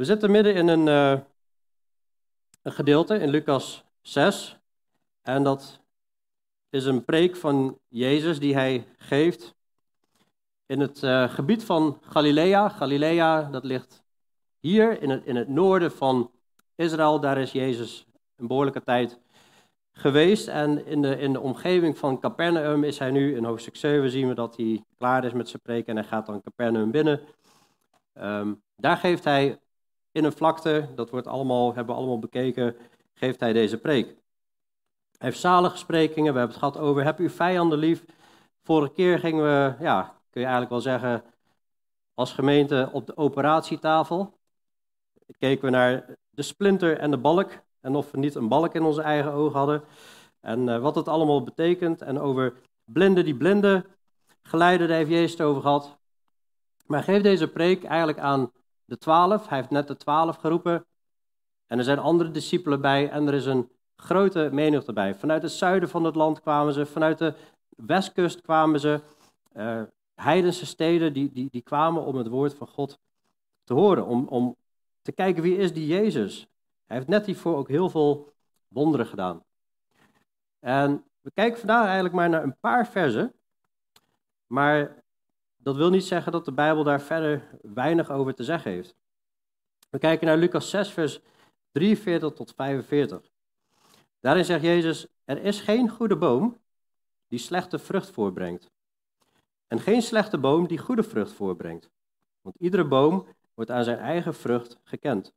We zitten midden in een, uh, een gedeelte in Lucas 6. En dat is een preek van Jezus die hij geeft in het uh, gebied van Galilea. Galilea, dat ligt hier in het, in het noorden van Israël. Daar is Jezus een behoorlijke tijd geweest. En in de, in de omgeving van Capernaum is hij nu in hoofdstuk 7 zien we dat hij klaar is met zijn preek en hij gaat dan Capernaum binnen. Um, daar geeft hij in een vlakte, dat wordt allemaal, hebben we allemaal bekeken, geeft hij deze preek. Hij heeft zalige sprekingen, we hebben het gehad over heb uw vijanden lief. Vorige keer gingen we, ja, kun je eigenlijk wel zeggen, als gemeente op de operatietafel. Keken we naar de splinter en de balk en of we niet een balk in onze eigen ogen hadden. En uh, wat het allemaal betekent en over blinden die blinden geleiden, daar heeft Jezus het over gehad. Maar geef deze preek eigenlijk aan de twaalf. Hij heeft net de twaalf geroepen. En er zijn andere discipelen bij en er is een grote menigte bij. Vanuit het zuiden van het land kwamen ze, vanuit de westkust kwamen ze. Uh, heidense steden die, die, die kwamen om het woord van God te horen. Om, om te kijken wie is die Jezus. Hij heeft net hiervoor ook heel veel wonderen gedaan. En we kijken vandaag eigenlijk maar naar een paar versen. Maar dat wil niet zeggen dat de Bijbel daar verder weinig over te zeggen heeft. We kijken naar Lucas 6, vers 43 tot 45. Daarin zegt Jezus: Er is geen goede boom die slechte vrucht voorbrengt. En geen slechte boom die goede vrucht voorbrengt. Want iedere boom wordt aan zijn eigen vrucht gekend.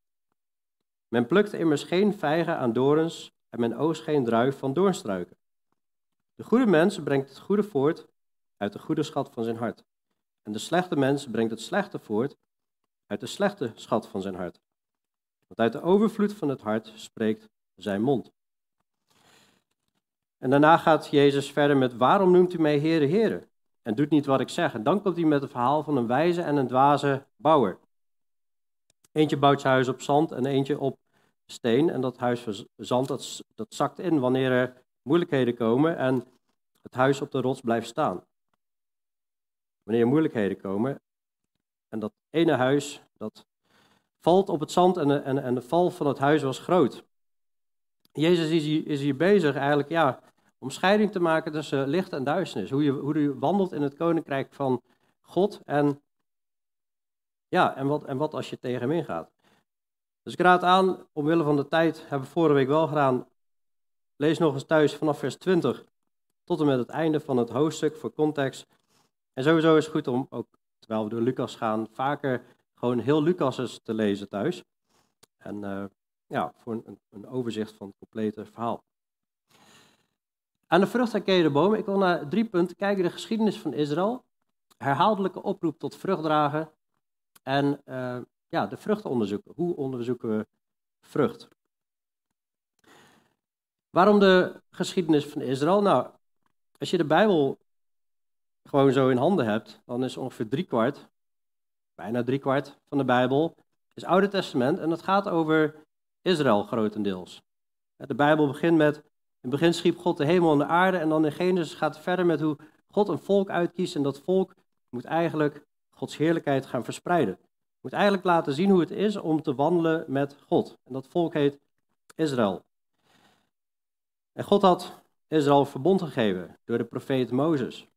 Men plukt immers geen vijgen aan dorens en men oogst geen druif van doornstruiken. De goede mens brengt het goede voort uit de goede schat van zijn hart. En de slechte mens brengt het slechte voort uit de slechte schat van zijn hart. Want uit de overvloed van het hart spreekt zijn mond. En daarna gaat Jezus verder met: Waarom noemt u mij Heere, Heere? En doet niet wat ik zeg. En dan komt hij met het verhaal van een wijze en een dwaze bouwer. Eentje bouwt zijn huis op zand en eentje op steen. En dat huis van zand dat, dat zakt in wanneer er moeilijkheden komen en het huis op de rots blijft staan wanneer moeilijkheden komen. En dat ene huis, dat valt op het zand en de, en, en de val van het huis was groot. Jezus is hier, is hier bezig eigenlijk ja, om scheiding te maken tussen licht en duisternis. Hoe je, hoe je wandelt in het koninkrijk van God en, ja, en, wat, en wat als je tegen hem ingaat. Dus ik raad aan, omwille van de tijd, hebben we vorige week wel gedaan. Lees nog eens thuis vanaf vers 20 tot en met het einde van het hoofdstuk voor context. En sowieso is het goed om ook, terwijl we door Lucas gaan, vaker gewoon heel Lucas te lezen thuis. En uh, ja, voor een, een, overzicht van het complete verhaal. Aan de vrucht ken je de bomen. Ik wil naar drie punten kijken. De geschiedenis van Israël. Herhaaldelijke oproep tot vruchtdragen. En uh, ja, de vruchten onderzoeken. Hoe onderzoeken we vrucht? Waarom de geschiedenis van Israël? Nou, als je de Bijbel gewoon zo in handen hebt, dan is ongeveer driekwart, bijna driekwart van de Bijbel, is Oude Testament en dat gaat over Israël grotendeels. De Bijbel begint met, in het begin schiep God de hemel en de aarde en dan in Genesis gaat het verder met hoe God een volk uitkiest en dat volk moet eigenlijk Gods heerlijkheid gaan verspreiden. Moet eigenlijk laten zien hoe het is om te wandelen met God. En dat volk heet Israël. En God had Israël verbond gegeven door de profeet Mozes.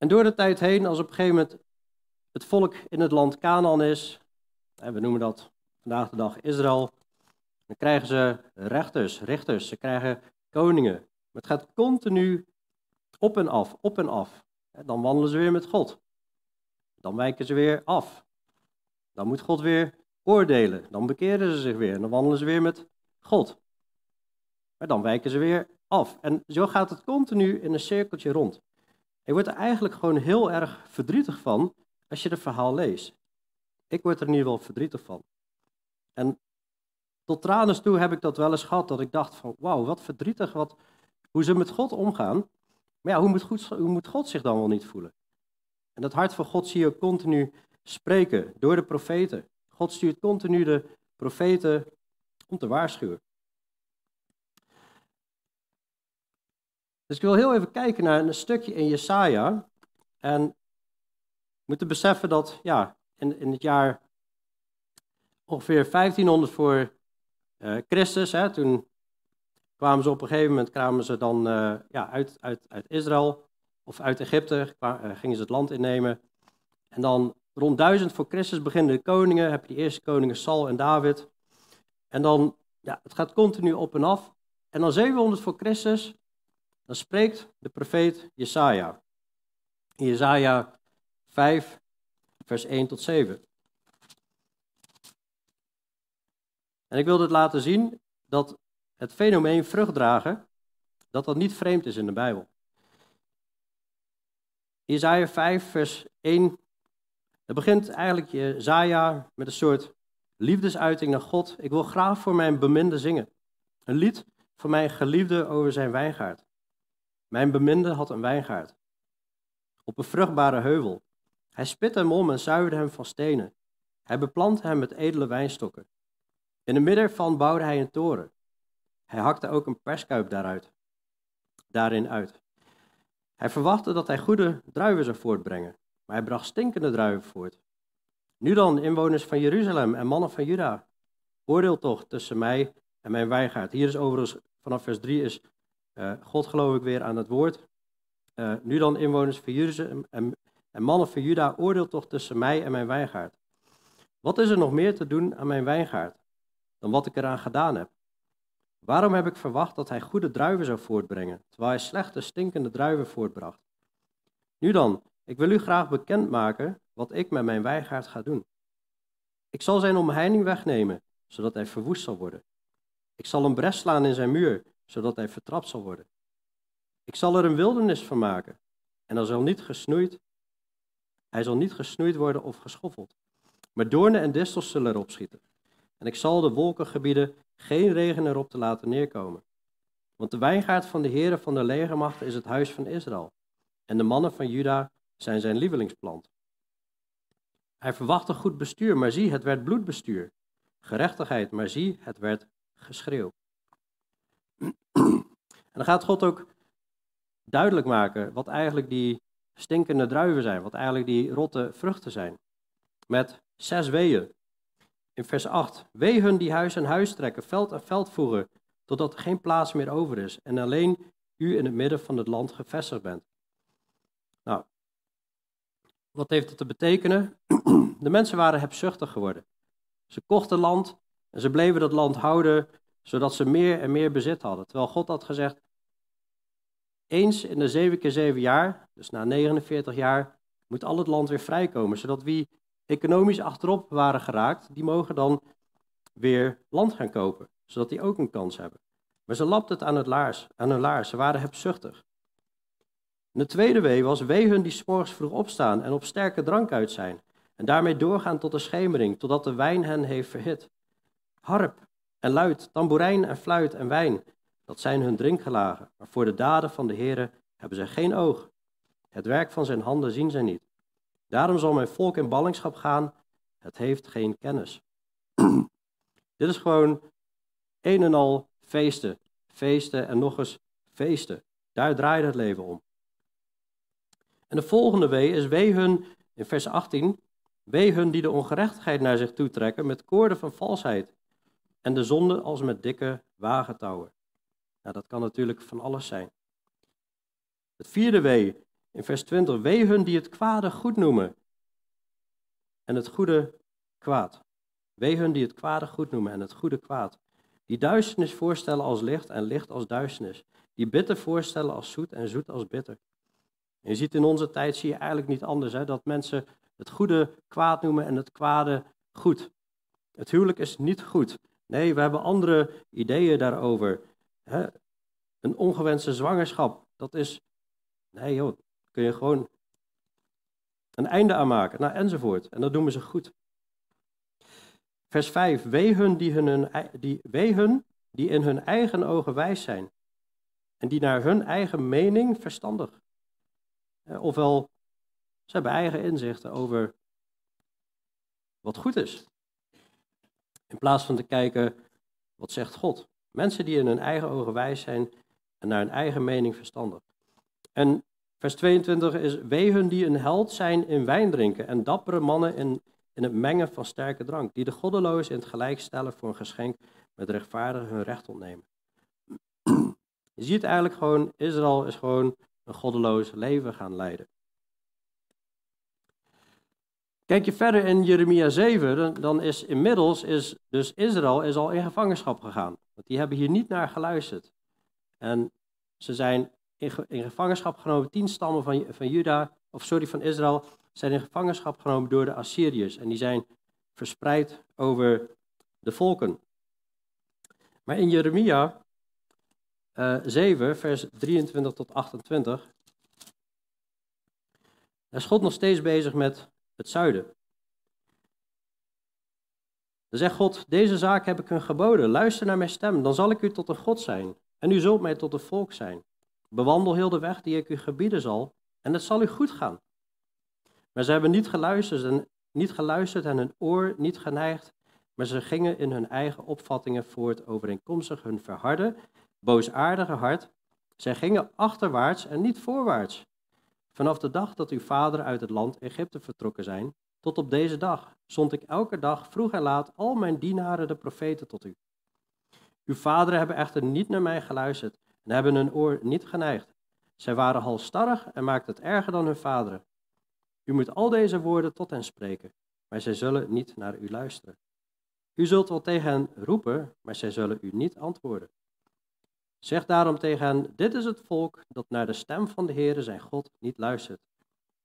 En door de tijd heen, als op een gegeven moment het volk in het land Canaan is, en we noemen dat vandaag de dag Israël, dan krijgen ze rechters, richters, ze krijgen koningen. Maar het gaat continu op en af, op en af. Dan wandelen ze weer met God. Dan wijken ze weer af. Dan moet God weer oordelen. Dan bekeren ze zich weer en dan wandelen ze weer met God. Maar dan wijken ze weer af. En zo gaat het continu in een cirkeltje rond. Je wordt er eigenlijk gewoon heel erg verdrietig van als je het verhaal leest. Ik word er in ieder geval verdrietig van. En tot tranen toe heb ik dat wel eens gehad, dat ik dacht van wauw, wat verdrietig wat, hoe ze met God omgaan. Maar ja, hoe moet, hoe moet God zich dan wel niet voelen? En dat hart van God zie je continu spreken door de profeten. God stuurt continu de profeten om te waarschuwen. Dus ik wil heel even kijken naar een stukje in Jesaja. En we moeten beseffen dat ja, in, in het jaar ongeveer 1500 voor uh, Christus, hè, toen kwamen ze op een gegeven moment kwamen ze dan uh, ja, uit, uit, uit Israël of uit Egypte, kwamen, gingen ze het land innemen. En dan rond 1000 voor Christus beginnen de koningen, heb je die eerste koningen Saul en David. En dan, ja, het gaat continu op en af. En dan 700 voor Christus, dan spreekt de profeet Jesaja. Jesaja 5, vers 1 tot 7. En ik wil dit laten zien dat het fenomeen vruchtdragen, dat dat niet vreemd is in de Bijbel. Jesaja 5, vers 1, dat begint eigenlijk Jesaja met een soort liefdesuiting naar God. Ik wil graag voor mijn beminde zingen. Een lied voor mijn geliefde over zijn wijngaard. Mijn beminde had een wijngaard. Op een vruchtbare heuvel. Hij spitte hem om en zuiverde hem van stenen. Hij beplantte hem met edele wijnstokken. In het midden ervan bouwde hij een toren. Hij hakte ook een perskuip daaruit, daarin uit. Hij verwachtte dat hij goede druiven zou voortbrengen, maar hij bracht stinkende druiven voort. Nu dan, inwoners van Jeruzalem en mannen van Juda, oordeel toch tussen mij en mijn wijngaard. Hier is overigens, vanaf vers 3 is God geloof ik weer aan het woord. Uh, nu dan, inwoners van Jeruzalem en, en mannen van Juda, oordeel toch tussen mij en mijn wijngaard. Wat is er nog meer te doen aan mijn wijngaard dan wat ik eraan gedaan heb? Waarom heb ik verwacht dat hij goede druiven zou voortbrengen, terwijl hij slechte, stinkende druiven voortbracht? Nu dan, ik wil u graag bekendmaken wat ik met mijn wijngaard ga doen. Ik zal zijn omheining wegnemen, zodat hij verwoest zal worden. Ik zal een bres slaan in zijn muur, zodat hij vertrapt zal worden. Ik zal er een wildernis van maken, en er zal niet gesnoeid, hij zal niet gesnoeid worden of geschoffeld. Maar doornen en distels zullen erop schieten. En ik zal de wolkengebieden geen regen erop te laten neerkomen. Want de wijngaard van de Heere van de legermachten is het huis van Israël. En de mannen van Juda zijn zijn lievelingsplant. Hij verwachtte goed bestuur, maar zie, het werd bloedbestuur. Gerechtigheid, maar zie, het werd geschreeuw. En dan gaat God ook duidelijk maken wat eigenlijk die stinkende druiven zijn, wat eigenlijk die rotte vruchten zijn. Met zes weeën. In vers 8. Wee hun die huis aan huis trekken, veld aan veld voeren, totdat er geen plaats meer over is en alleen u in het midden van het land gevestigd bent. Nou, wat heeft het te betekenen? De mensen waren hebzuchtig geworden. Ze kochten land en ze bleven dat land houden, zodat ze meer en meer bezit hadden. Terwijl God had gezegd, eens in de zeven keer zeven jaar, dus na 49 jaar, moet al het land weer vrijkomen, zodat wie economisch achterop waren geraakt, die mogen dan weer land gaan kopen, zodat die ook een kans hebben. Maar ze lapten het aan, het laars, aan hun laars, ze waren hebzuchtig. En de tweede wee was, wee hun die s'morgens vroeg opstaan en op sterke drank uit zijn, en daarmee doorgaan tot de schemering, totdat de wijn hen heeft verhit. Harp en luid, tamboerijn en fluit en wijn, dat zijn hun drinkgelagen, maar voor de daden van de Heere hebben zij geen oog. Het werk van zijn handen zien zij niet. Daarom zal mijn volk in ballingschap gaan, het heeft geen kennis. Dit is gewoon een en al feesten, feesten en nog eens feesten. Daar draait het leven om. En de volgende wee is wee hun, in vers 18, wee hun die de ongerechtigheid naar zich toetrekken met koorden van valsheid en de zonde als met dikke wagentouwen. Nou, dat kan natuurlijk van alles zijn. Het vierde wee in vers 20. Wee hun die het kwade goed noemen en het goede kwaad. Wee hun die het kwade goed noemen en het goede kwaad. Die duisternis voorstellen als licht en licht als duisternis. Die bitter voorstellen als zoet en zoet als bitter. Je ziet in onze tijd, zie je eigenlijk niet anders, hè, dat mensen het goede kwaad noemen en het kwade goed. Het huwelijk is niet goed. Nee, we hebben andere ideeën daarover. Hè? Een ongewenste zwangerschap, dat is, nee joh, kun je gewoon een einde aan maken, nou, enzovoort. En dat doen ze goed. Vers 5, wee hun die, hun, die, hun die in hun eigen ogen wijs zijn en die naar hun eigen mening verstandig. Ofwel, ze hebben eigen inzichten over wat goed is. In plaats van te kijken, wat zegt God? Mensen die in hun eigen ogen wijs zijn en naar hun eigen mening verstandig. En vers 22 is, wee hun die een held zijn in wijn drinken en dappere mannen in in het mengen van sterke drank, die de goddelozen in het gelijk stellen voor een geschenk met rechtvaardigen hun recht ontnemen. Je ziet eigenlijk gewoon, Israël is gewoon een goddeloos leven gaan leiden. Kijk je verder in Jeremia 7, dan is inmiddels is dus Israël is al in gevangenschap gegaan. Want die hebben hier niet naar geluisterd. En ze zijn in, gevangenschap genomen, tien stammen van, van Juda, of sorry, van Israël, zijn in gevangenschap genomen door de Assyriërs. En die zijn verspreid over de volken. Maar in Jeremia uh, eh, 7, vers 23 tot 28, is God nog steeds bezig met het zuiden. Dan zegt God, deze zaak heb ik u geboden, luister naar mijn stem, dan zal ik u tot een God zijn, en u zult mij tot een volk zijn. Bewandel heel de weg die ik u gebieden zal, en het zal u goed gaan. Maar ze hebben niet geluisterd en, niet geluisterd en hun oor niet geneigd, maar ze gingen in hun eigen opvattingen voort overeenkomstig hun verharde, boosaardige hart. Zij gingen achterwaarts en niet voorwaarts. Vanaf de dag dat uw vader uit het land Egypte vertrokken zijn, tot op deze dag, zond ik elke dag vroeg en laat al mijn dienaren de profeten tot u. Uw vaderen hebben echter niet naar mij geluisterd en hebben hun oor niet geneigd. Zij waren halstarrig en maakten het erger dan hun vaderen. U moet al deze woorden tot hen spreken, maar zij zullen niet naar u luisteren. U zult wel tegen hen roepen, maar zij zullen u niet antwoorden. Zeg daarom tegen hen: Dit is het volk dat naar de stem van de Heere zijn God niet luistert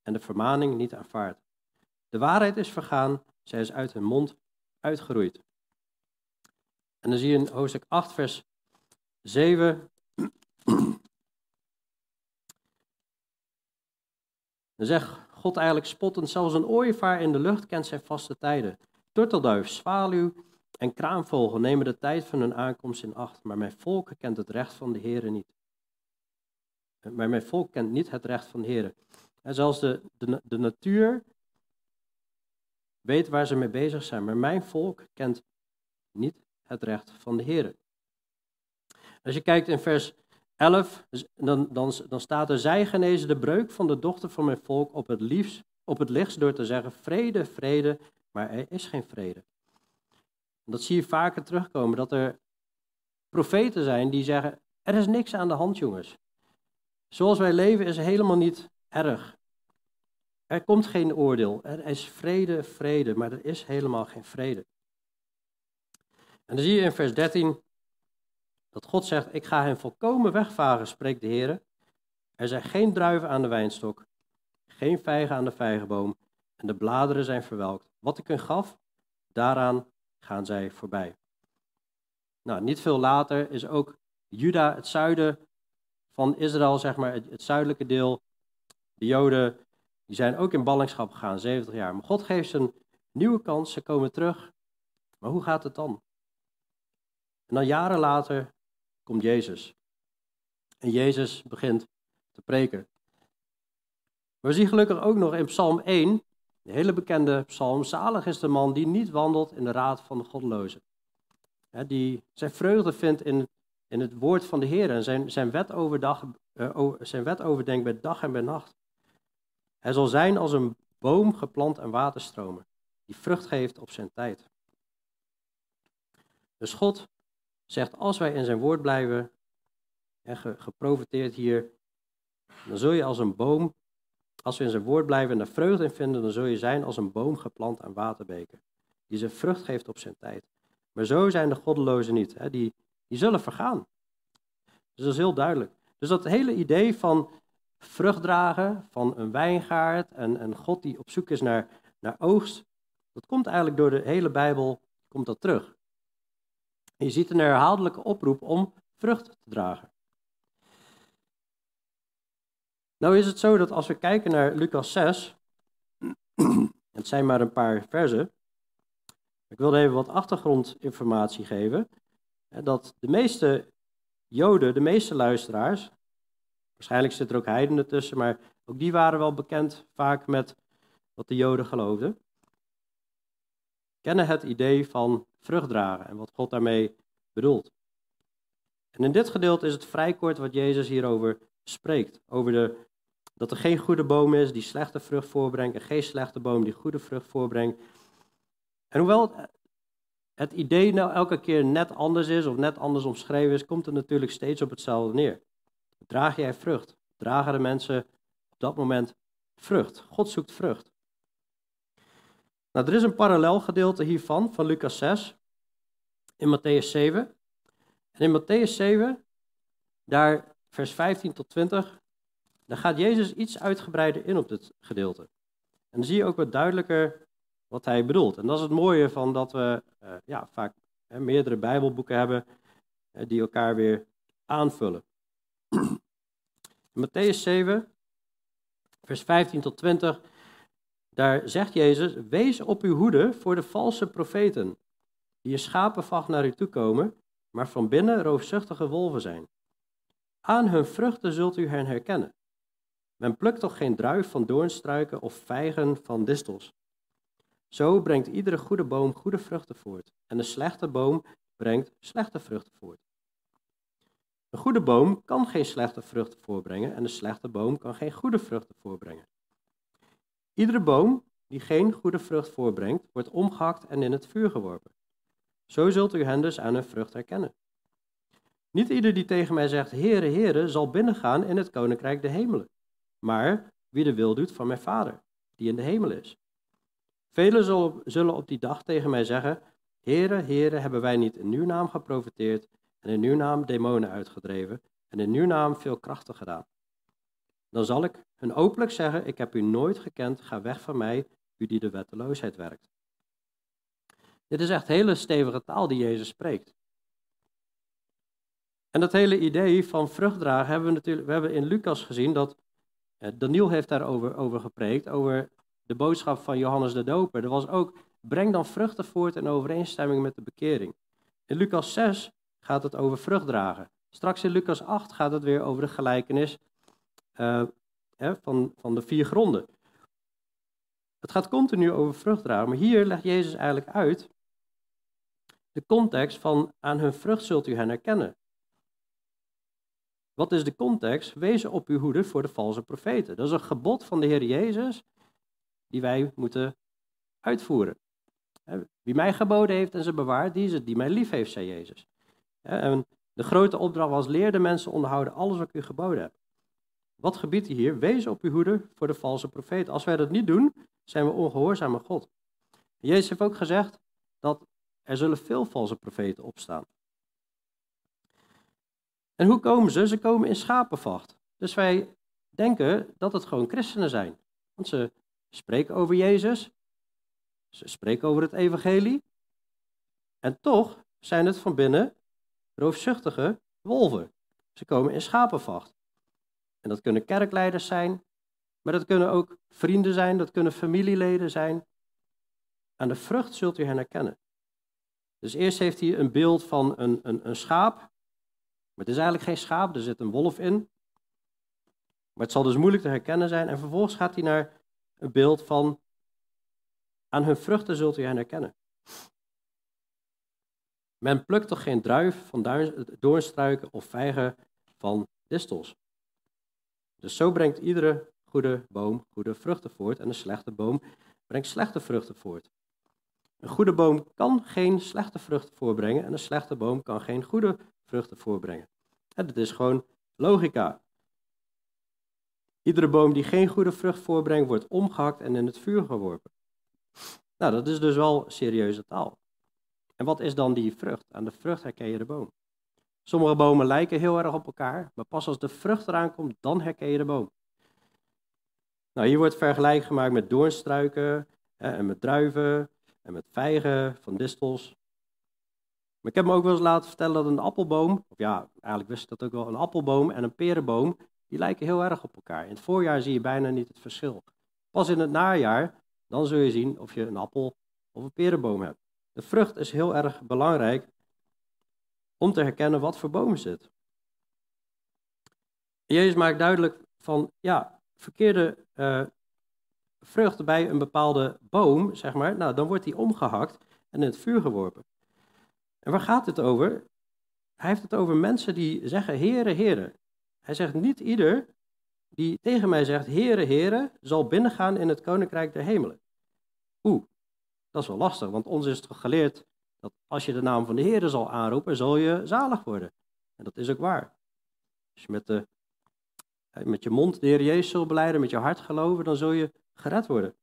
en de vermaning niet aanvaardt. De waarheid is vergaan, zij is uit hun mond uitgeroeid. En dan zie je in hoofdstuk 8, vers 7. Dan zegt God eigenlijk spottend, zelfs een ooievaar in de lucht kent zijn vaste tijden. Turtelduif, zwaluw en kraanvogel nemen de tijd van hun aankomst in acht, maar mijn volk kent het recht van de Heer niet. Maar mijn volk kent niet het recht van de Heer. En zelfs de, de, de natuur weet waar ze mee bezig zijn, maar mijn volk kent niet het recht van de Heer. Als je kijkt in vers 11, dan, dan, dan staat er, zij genezen de breuk van de dochter van mijn volk op het, liefst, op het lichtst door te zeggen, vrede, vrede, maar er is geen vrede. Dat zie je vaker terugkomen, dat er profeten zijn die zeggen, er is niks aan de hand jongens. Zoals wij leven is helemaal niet erg. Er komt geen oordeel, er is vrede, vrede, maar er is helemaal geen vrede. En dan zie je in vers 13, dat God zegt, ik ga hen volkomen wegvagen, spreekt de Heer. Er zijn geen druiven aan de wijnstok, geen vijgen aan de vijgenboom en de bladeren zijn verwelkt. Wat ik hun gaf, daaraan gaan zij voorbij. Nou, niet veel later is ook Juda, het zuiden van Israël, zeg maar, het, zuidelijke deel. De Joden, die zijn ook in ballingschap gegaan, 70 jaar. Maar God geeft ze een nieuwe kans, ze komen terug. Maar hoe gaat het dan? En dan jaren later komt Jezus. En Jezus begint te preken. We zien gelukkig ook nog in Psalm 1, een hele bekende psalm, zalig is de man die niet wandelt in de raad van de goddelozen. Die zijn vreugde vindt in, in het woord van de Heer en zijn, zijn, wet overdag, uh, zijn wet overdenkt bij dag en bij nacht. Hij zal zijn als een boom geplant en waterstromen, die vrucht geeft op zijn tijd. Dus God zegt, als wij in zijn woord blijven, en geprofiteerd hier, dan zul je als een boom, als we in zijn woord blijven en er vreugde in vinden, dan zul je zijn als een boom geplant aan waterbeken, die zijn vrucht geeft op zijn tijd. Maar zo zijn de goddelozen niet, hè? Die, die zullen vergaan. Dus dat is heel duidelijk. Dus dat hele idee van vrucht dragen, van een wijngaard en een God die op zoek is naar, naar oogst, dat komt eigenlijk door de hele Bijbel, komt dat terug. Je ziet een herhaaldelijke oproep om vrucht te dragen. Nou is het zo dat als we kijken naar Lucas 6, het zijn maar een paar versen, ik wilde even wat achtergrondinformatie geven, dat de meeste Joden, de meeste luisteraars, waarschijnlijk zit er ook heidenen tussen, maar ook die waren wel bekend vaak met wat de Joden geloofden, kennen het idee van vrucht dragen en wat God daarmee bedoelt. En in dit gedeelte is het vrij kort wat Jezus hierover spreekt. Over de, dat er geen goede boom is die slechte vrucht voorbrengt en geen slechte boom die goede vrucht voorbrengt. En hoewel het idee nou elke keer net anders is of net anders omschreven is, komt het natuurlijk steeds op hetzelfde neer. Draag jij vrucht? Dragen de mensen op dat moment vrucht? God zoekt vrucht. Nou, er is een parallel gedeelte hiervan, van Lucas 6, in Matthäus 7. En in Matthäus 7, daar vers 15 tot 20, daar gaat Jezus iets uitgebreider in op dit gedeelte. En dan zie je ook wat duidelijker wat hij bedoelt. En dat is het mooie van dat we uh, ja, vaak hè, meerdere Bijbelboeken hebben uh, die elkaar weer aanvullen. In Matthäus 7, vers 15 tot 20, daar zegt Jezus: Wees op uw hoede voor de valse profeten, die je schapenvacht naar u toe komen, maar van binnen roofzuchtige wolven zijn. Aan hun vruchten zult u hen herkennen. Men plukt toch geen druif van doornstruiken of vijgen van distels. Zo brengt iedere goede boom goede vruchten voort, en een slechte boom brengt slechte vruchten voort. Een goede boom kan geen slechte vruchten voorbrengen en een slechte boom kan geen goede vruchten voorbrengen. Iedere boom die geen goede vrucht voorbrengt, wordt omgehakt en in het vuur geworpen. Zo zult u hen dus aan hun vrucht herkennen. Niet ieder die tegen mij zegt, Heere, Heere, zal binnengaan in het koninkrijk de hemelen, maar wie de wil doet van mijn Vader, die in de hemel is. Velen zullen op die dag tegen mij zeggen, Heere, Heere, hebben wij niet in uw naam geprofiteerd en in uw naam demonen uitgedreven en in uw naam veel krachten gedaan? Dan zal ik hun openlijk zeggen, ik heb u nooit gekend, ga weg van mij, u die de wetteloosheid werkt. Dit is echt hele stevige taal die Jezus spreekt. En dat hele idee van vruchtdragen hebben we natuurlijk, we hebben in Lucas gezien dat Daniel heeft daarover over gepreekt, over de boodschap van Johannes de Doper. Er was ook, breng dan vruchten voort in overeenstemming met de bekering. In Lucas 6 gaat het over vruchtdragen. Straks in Lucas 8 gaat het weer over de gelijkenis uh, hè, van, van de vier gronden. Het gaat continu over vruchtdragen, maar hier legt Jezus eigenlijk uit de context van aan hun vrucht zult u hen herkennen. Wat is de context? Wees op uw hoede voor de valse profeten. Dat is een gebod van de Heer Jezus die wij moeten uitvoeren. Wie mij geboden heeft en ze bewaart, die is het die mij lief heeft, zei Jezus. En de grote opdracht was, leer de mensen onderhouden alles wat ik u geboden heb. Wat gebiedt hij hier? Wees op uw hoede voor de valse profeet. Als wij dat niet doen, zijn we ongehoorzaam aan God. Jezus heeft ook gezegd dat er zullen veel valse profeten opstaan. En hoe komen ze? Ze komen in schapenvacht. Dus wij denken dat het gewoon christenen zijn. Want ze spreken over Jezus, ze spreken over het evangelie. En toch zijn het van binnen roofzuchtige wolven. Ze komen in schapenvacht. En dat kunnen kerkleiders zijn, maar dat kunnen ook vrienden zijn, dat kunnen familieleden zijn. Aan de vrucht zult u hen herkennen. Dus eerst heeft hij een beeld van een, een, een schaap. Maar het is eigenlijk geen schaap, er zit een wolf in. Maar het zal dus moeilijk te herkennen zijn. En vervolgens gaat hij naar een beeld van aan hun vruchten zult u hen herkennen. Men plukt toch geen druif van doornstruiken of vijgen van distels. Dus zo brengt iedere goede boom goede vruchten voort en een slechte boom brengt slechte vruchten voort. Een goede boom kan geen slechte vruchten voorbrengen en een slechte boom kan geen goede vruchten voorbrengen. En dat is gewoon logica. Iedere boom die geen goede vrucht voorbrengt, wordt omgehakt en in het vuur geworpen. Nou, dat is dus wel serieuze taal. En wat is dan die vrucht? Aan de vrucht herken je de boom. Sommige bomen lijken heel erg op elkaar, maar pas als de vrucht eraan komt, dan herken je de boom. Nou, hier wordt vergelijk gemaakt met doornstruiken en met druiven en met vijgen van distels. Maar ik heb me ook wel eens laten vertellen dat een appelboom, of ja, eigenlijk wist ik dat ook wel, een appelboom en een perenboom, die lijken heel erg op elkaar. In het voorjaar zie je bijna niet het verschil. Pas in het najaar, dan zul je zien of je een appel of een perenboom hebt. De vrucht is heel erg belangrijk om te herkennen wat voor boom zit. Jezus maakt duidelijk van, ja, verkeerde uh, vrucht bij een bepaalde boom, zeg maar, nou, dan wordt die omgehakt en in het vuur geworpen. En waar gaat het over? Hij heeft het over mensen die zeggen, heren, heren. Hij zegt, niet ieder die tegen mij zegt, heren, heren, zal binnengaan in het koninkrijk der hemelen. Oeh, Dat is wel lastig, want ons is toch geleerd dat als je de naam van de Heer zal aanroepen, zal je zalig worden. En dat is ook waar. Als je met, de, met je mond de Heer Jezus zult beleiden, met je hart geloven, dan zul je gered worden.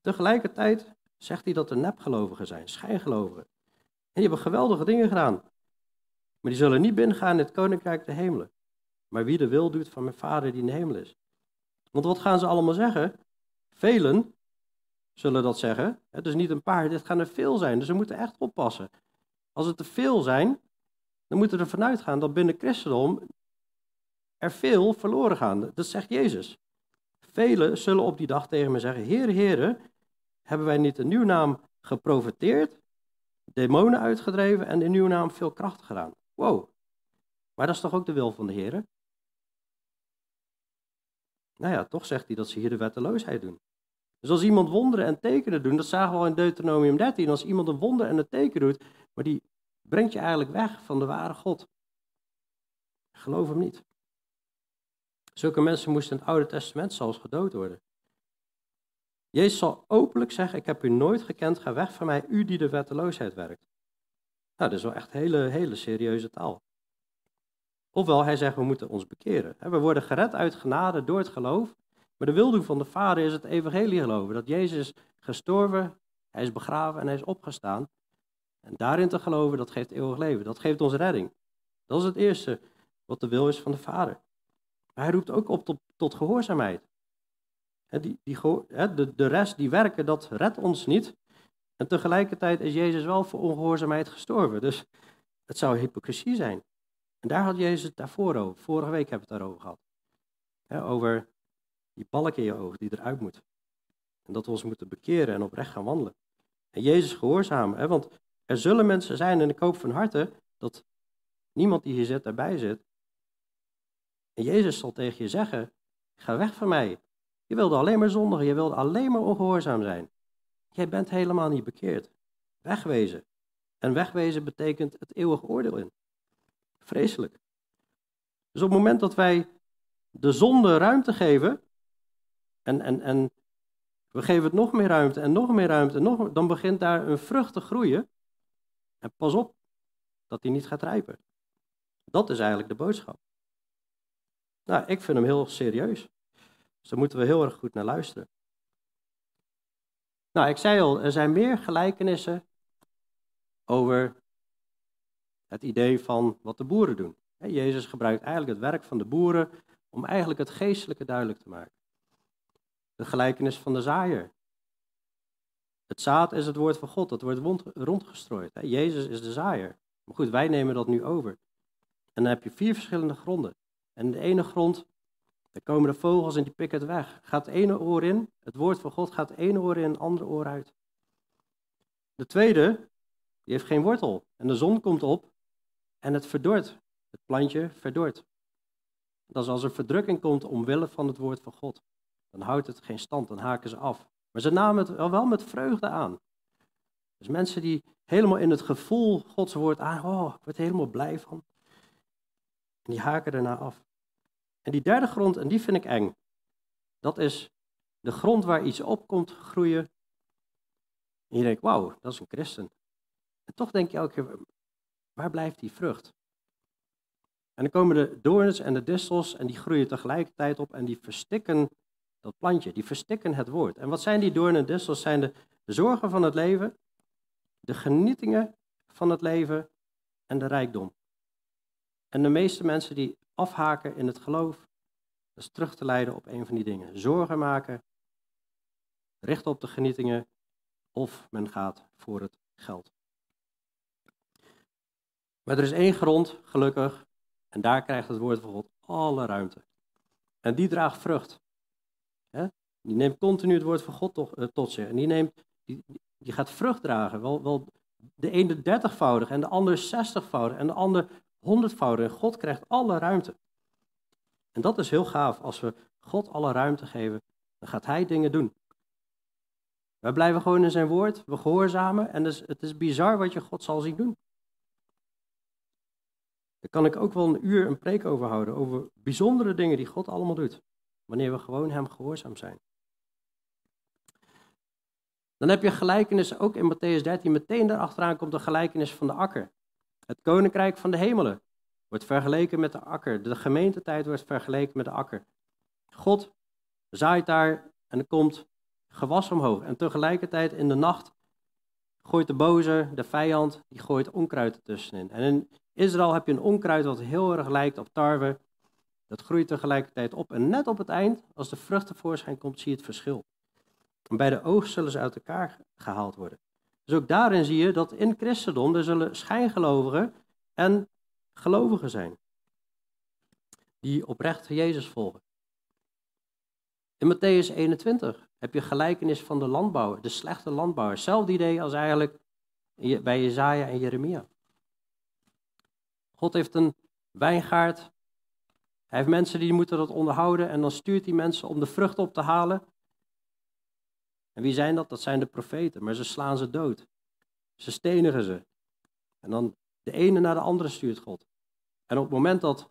tegelijkertijd zegt hij dat er nepgelovigen zijn, schijngelovigen. En die hebben geweldige dingen gedaan. Maar die zullen niet binnengaan in het koninkrijk der hemelen. Maar wie de wil doet van mijn vader die in de hemel is. Want wat gaan ze allemaal zeggen? Velen zullen dat zeggen. Het is niet een paar, dit gaan er veel zijn. Dus we moeten echt oppassen. Als het te veel zijn, dan moeten we ervan uitgaan dat binnen christendom er veel verloren gaan. Dat zegt Jezus. Velen zullen op die dag tegen me zeggen: Heer, Heer, hebben wij niet in uw naam geprofiteerd, demonen uitgedreven en in uw naam veel kracht gedaan? Wow. Maar dat is toch ook de wil van de Heer? Nou ja, toch zegt hij dat ze hier de wetteloosheid doen. Dus als iemand wonderen en tekenen doet, dat zagen we al in Deuteronomium 13, als iemand een wonder en een teken doet, maar die brengt je eigenlijk weg van de ware God. Geloof hem niet. Zulke mensen moesten in het Oude Testament zelfs gedood worden. Jezus zal openlijk zeggen, ik heb u nooit gekend, ga weg van mij, u die de wetteloosheid werkt. Nou, dat is wel echt hele, hele serieuze taal. Ofwel, hij zegt, we moeten ons bekeren. We worden gered uit genade door het geloof. Maar de wilde van de Vader is het evangelie geloven. Dat Jezus gestorven, hij is begraven en hij is opgestaan. En daarin te geloven, dat geeft eeuwig leven. Dat geeft ons redding. Dat is het eerste wat de wil is van de Vader. Maar hij roept ook op tot, tot gehoorzaamheid. Die, die, de, de rest die werken, dat redt ons niet. En tegelijkertijd is Jezus wel voor ongehoorzaamheid gestorven. Dus het zou hypocrisie zijn. En daar had Jezus het daarvoor over. Vorige week hebben we het daarover gehad. over die balk in je oog die eruit moet. En dat we ons moeten bekeren en oprecht gaan wandelen. En Jezus gehoorzamen. want er zullen mensen zijn, en ik hoop van harte dat niemand die hier zit erbij zit. En Jezus zal tegen je zeggen, ga weg van mij. Je wilde alleen maar zondigen, je wilde alleen maar ongehoorzaam zijn. Jij bent helemaal niet bekeerd. Wegwezen. En wegwezen betekent het eeuwige oordeel in. Vreselijk. Dus op het moment dat wij de zonde ruimte geven, en, en, en we geven het nog meer ruimte en nog meer ruimte, en nog, dan begint daar een vrucht te groeien. En pas op dat die niet gaat rijpen. Dat is eigenlijk de boodschap. Nou, ik vind hem heel serieus. Dus daar moeten we heel erg goed naar luisteren. Nou, ik zei al, er zijn meer gelijkenissen over het idee van wat de boeren doen. Jezus gebruikt eigenlijk het werk van de boeren om eigenlijk het geestelijke duidelijk te maken. De gelijkenis van de zaaier. Het zaad is het woord van God, dat wordt rondgestrooid. Jezus is de zaaier. Maar goed, wij nemen dat nu over. En dan heb je vier verschillende gronden. En de ene grond, daar komen de vogels en die pikken het weg. Gaat het ene oor in, het woord van God gaat ene oor in, het andere oor uit. De tweede, die heeft geen wortel. En de zon komt op en het verdort. Het plantje verdort. Dat is als er verdrukking komt omwille van het woord van God. Dan houdt het geen stand, dan haken ze af. Maar ze namen het wel met vreugde aan. Dus mensen die helemaal in het gevoel Gods woord aan, oh, ik word er helemaal blij van. En die haken daarna af. En die derde grond, en die vind ik eng. Dat is de grond waar iets op komt groeien. En je denkt, wauw, dat is een christen. En toch denk je elke keer, waar blijft die vrucht? En dan komen de doorns en de distels en die groeien tegelijkertijd op en die verstikken dat plantje, die verstikken het woord. En wat zijn die doornen en distels? Zijn de zorgen van het leven, de genietingen van het leven en de rijkdom. En de meeste mensen die afhaken in het geloof, dat is terug te leiden op een van die dingen. Zorgen maken, richten op de genietingen of men gaat voor het geld. Maar er is één grond, gelukkig, en daar krijgt het woord van God alle ruimte. En die draagt vrucht. Die neemt continu het woord van God tot, uh, tot zich. En die, neemt, die, die gaat vrucht dragen. Wel, wel de ene dertigvoudig en de ander zestigvoudig en de ander honderdvoudig. God krijgt alle ruimte. En dat is heel gaaf. Als we God alle ruimte geven, dan gaat Hij dingen doen. Wij blijven gewoon in zijn woord, we gehoorzamen en dus, het is bizar wat je God zal zien doen. Daar kan ik ook wel een uur een preek over houden, over bijzondere dingen die God allemaal doet, wanneer we gewoon Hem gehoorzaam zijn. Dan heb je gelijkenis ook in Matthäus 13. Meteen daarachteraan komt de gelijkenis van de akker. Het koninkrijk van de hemelen wordt vergeleken met de akker. De gemeentetijd wordt vergeleken met de akker. God zaait daar en er komt gewas omhoog. En tegelijkertijd in de nacht gooit de boze, de vijand, die gooit onkruid ertussenin. En in Israël heb je een onkruid wat heel erg lijkt op tarwe. Dat groeit tegelijkertijd op. En net op het eind, als de vrucht tevoorschijn komt, zie je het verschil. En bij de oogst zullen ze uit elkaar gehaald worden. Dus ook daarin zie je dat in christendom er zullen schijngelovigen en gelovigen zijn. Die oprecht Jezus volgen. In Matthäus 21 heb je gelijkenis van de landbouwer, de slechte landbouwer. Hetzelfde idee als eigenlijk bij Jezaja en Jeremia. God heeft een wijngaard. Hij heeft mensen die moeten dat onderhouden en dan stuurt hij mensen om de vrucht op te halen. En wie zijn dat? Dat zijn de profeten, maar ze slaan ze dood. Ze stenigen ze. En dan de ene naar de andere stuurt God. En op het moment dat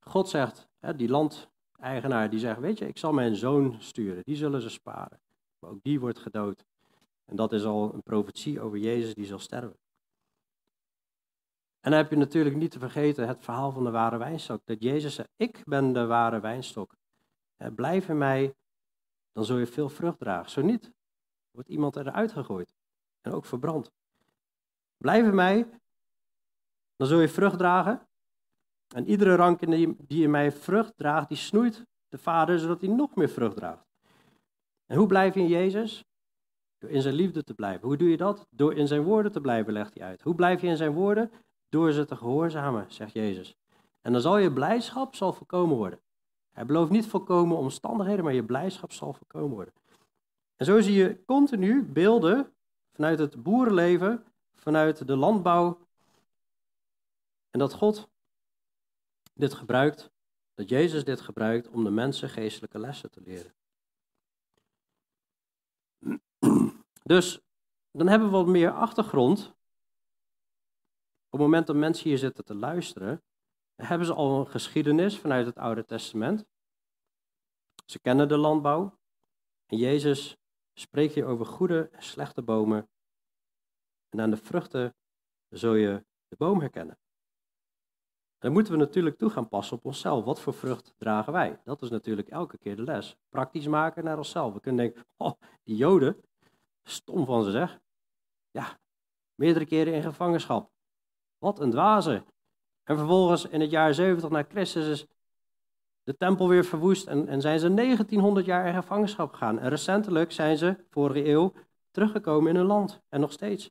God zegt, hè, die landeigenaar die zegt, weet je, ik zal mijn zoon sturen, die zullen ze sparen. Maar ook die wordt gedood. En dat is al een profetie over Jezus die zal sterven. En dan heb je natuurlijk niet te vergeten het verhaal van de ware wijnstok. Dat Jezus zei, ik ben de ware wijnstok. Blijf in mij, dan zul je veel vrucht dragen. Zo niet, wordt iemand eruit gegooid en ook verbrand. Blijf in mij, dan zul je vrucht dragen. En iedere rank die, in mij vrucht draagt, die snoeit de Vader, zodat hij nog meer vrucht draagt. En hoe blijf je in Jezus? Door in zijn liefde te blijven. Hoe doe je dat? Door in zijn woorden te blijven, legt hij uit. Hoe blijf je in zijn woorden? Door ze te gehoorzamen, zegt Jezus. En dan zal je blijdschap zal voorkomen worden. Hij belooft niet volkomen omstandigheden, maar je blijdschap zal voorkomen worden. En zo zie je continu beelden vanuit het boerenleven, vanuit de landbouw. En dat God dit gebruikt, dat Jezus dit gebruikt om de mensen geestelijke lessen te leren. Dus dan hebben we wat meer achtergrond. Op het moment dat mensen hier zitten te luisteren, hebben ze al een geschiedenis vanuit het Oude Testament. Ze kennen de landbouw. En Jezus spreekt hier over goede en slechte bomen. En aan de vruchten zul je de boom herkennen. Dan moeten we natuurlijk toe gaan passen op onszelf. Wat voor vrucht dragen wij? Dat is natuurlijk elke keer de les. Praktisch maken naar onszelf. We kunnen denken, oh, die Joden, stom van ze zeg. Ja, meerdere keren in gevangenschap. Wat een dwaze. En vervolgens in het jaar 70 na Christus is de tempel weer verwoest en, en zijn ze 1900 jaar in gevangenschap gegaan. En recentelijk zijn ze, vorige eeuw, teruggekomen in hun land. En nog steeds.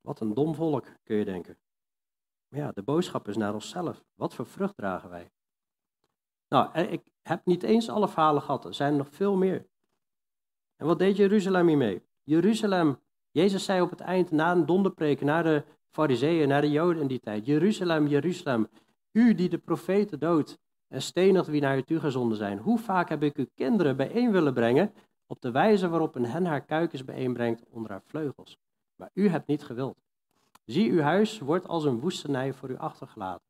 Wat een dom volk, kun je denken. Maar ja, de boodschap is naar onszelf. Wat voor vrucht dragen wij? Nou, ik heb niet eens alle verhalen gehad. Er zijn nog veel meer. En wat deed Jeruzalem hiermee? Jeruzalem, Jezus zei op het eind, na een donderpreek, na de fariseeën, naar de joden in die tijd. Jeruzalem, Jeruzalem, u die de profeten doodt en stenigt wie naar u toegezonden zijn. Hoe vaak heb ik uw kinderen bijeen willen brengen op de wijze waarop een hen haar kuikens bijeenbrengt onder haar vleugels. Maar u hebt niet gewild. Zie, uw huis wordt als een woestenij voor u achtergelaten.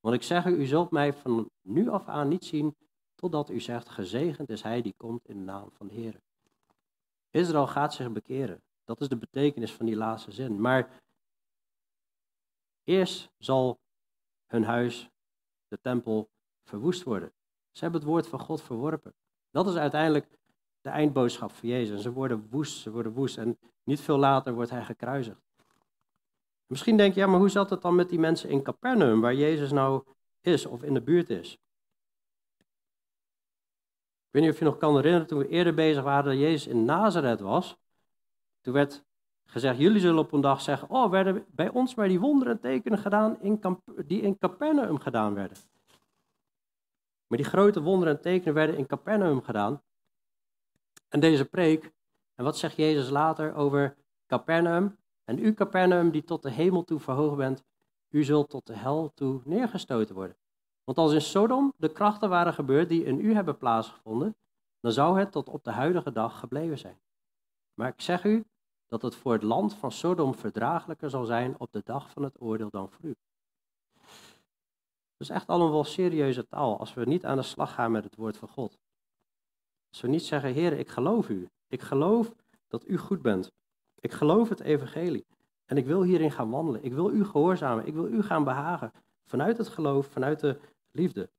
Want ik zeg u, u zult mij van nu af aan niet zien, totdat u zegt, gezegend is hij die komt in de naam van de Heer. Israël gaat zich bekeren. Dat is de betekenis van die laatste zin. Maar Eerst zal hun huis, de tempel, verwoest worden. Ze hebben het woord van God verworpen. Dat is uiteindelijk de eindboodschap van Jezus. Ze worden woest, ze worden woest. En niet veel later wordt hij gekruisigd. Misschien denk je, ja, maar hoe zat het dan met die mensen in Capernaum, waar Jezus nou is of in de buurt is? Ik weet niet of je nog kan herinneren, toen we eerder bezig waren dat Jezus in Nazareth was. Toen werd gezegd, jullie zullen op een dag zeggen, oh, werden bij ons maar die wonderen en tekenen gedaan in, die in Capernaum gedaan werden. Maar die grote wonderen en tekenen werden in Capernaum gedaan. En deze preek, en wat zegt Jezus later over Capernaum? En u Capernaum die tot de hemel toe verhoogd bent, u zult tot de hel toe neergestoten worden. Want als in Sodom de krachten waren gebeurd die in u hebben plaatsgevonden, dan zou het tot op de huidige dag gebleven zijn. Maar ik zeg u, dat het voor het land van Sodom verdraaglijker zal zijn op de dag van het oordeel dan voor u. Dat is echt allemaal wel serieuze taal als we niet aan de slag gaan met het woord van God. Als we niet zeggen, Heer, ik geloof u. Ik geloof dat u goed bent. Ik geloof het evangelie. En ik wil hierin gaan wandelen. Ik wil u gehoorzamen. Ik wil u gaan behagen. Vanuit het geloof, vanuit de liefde.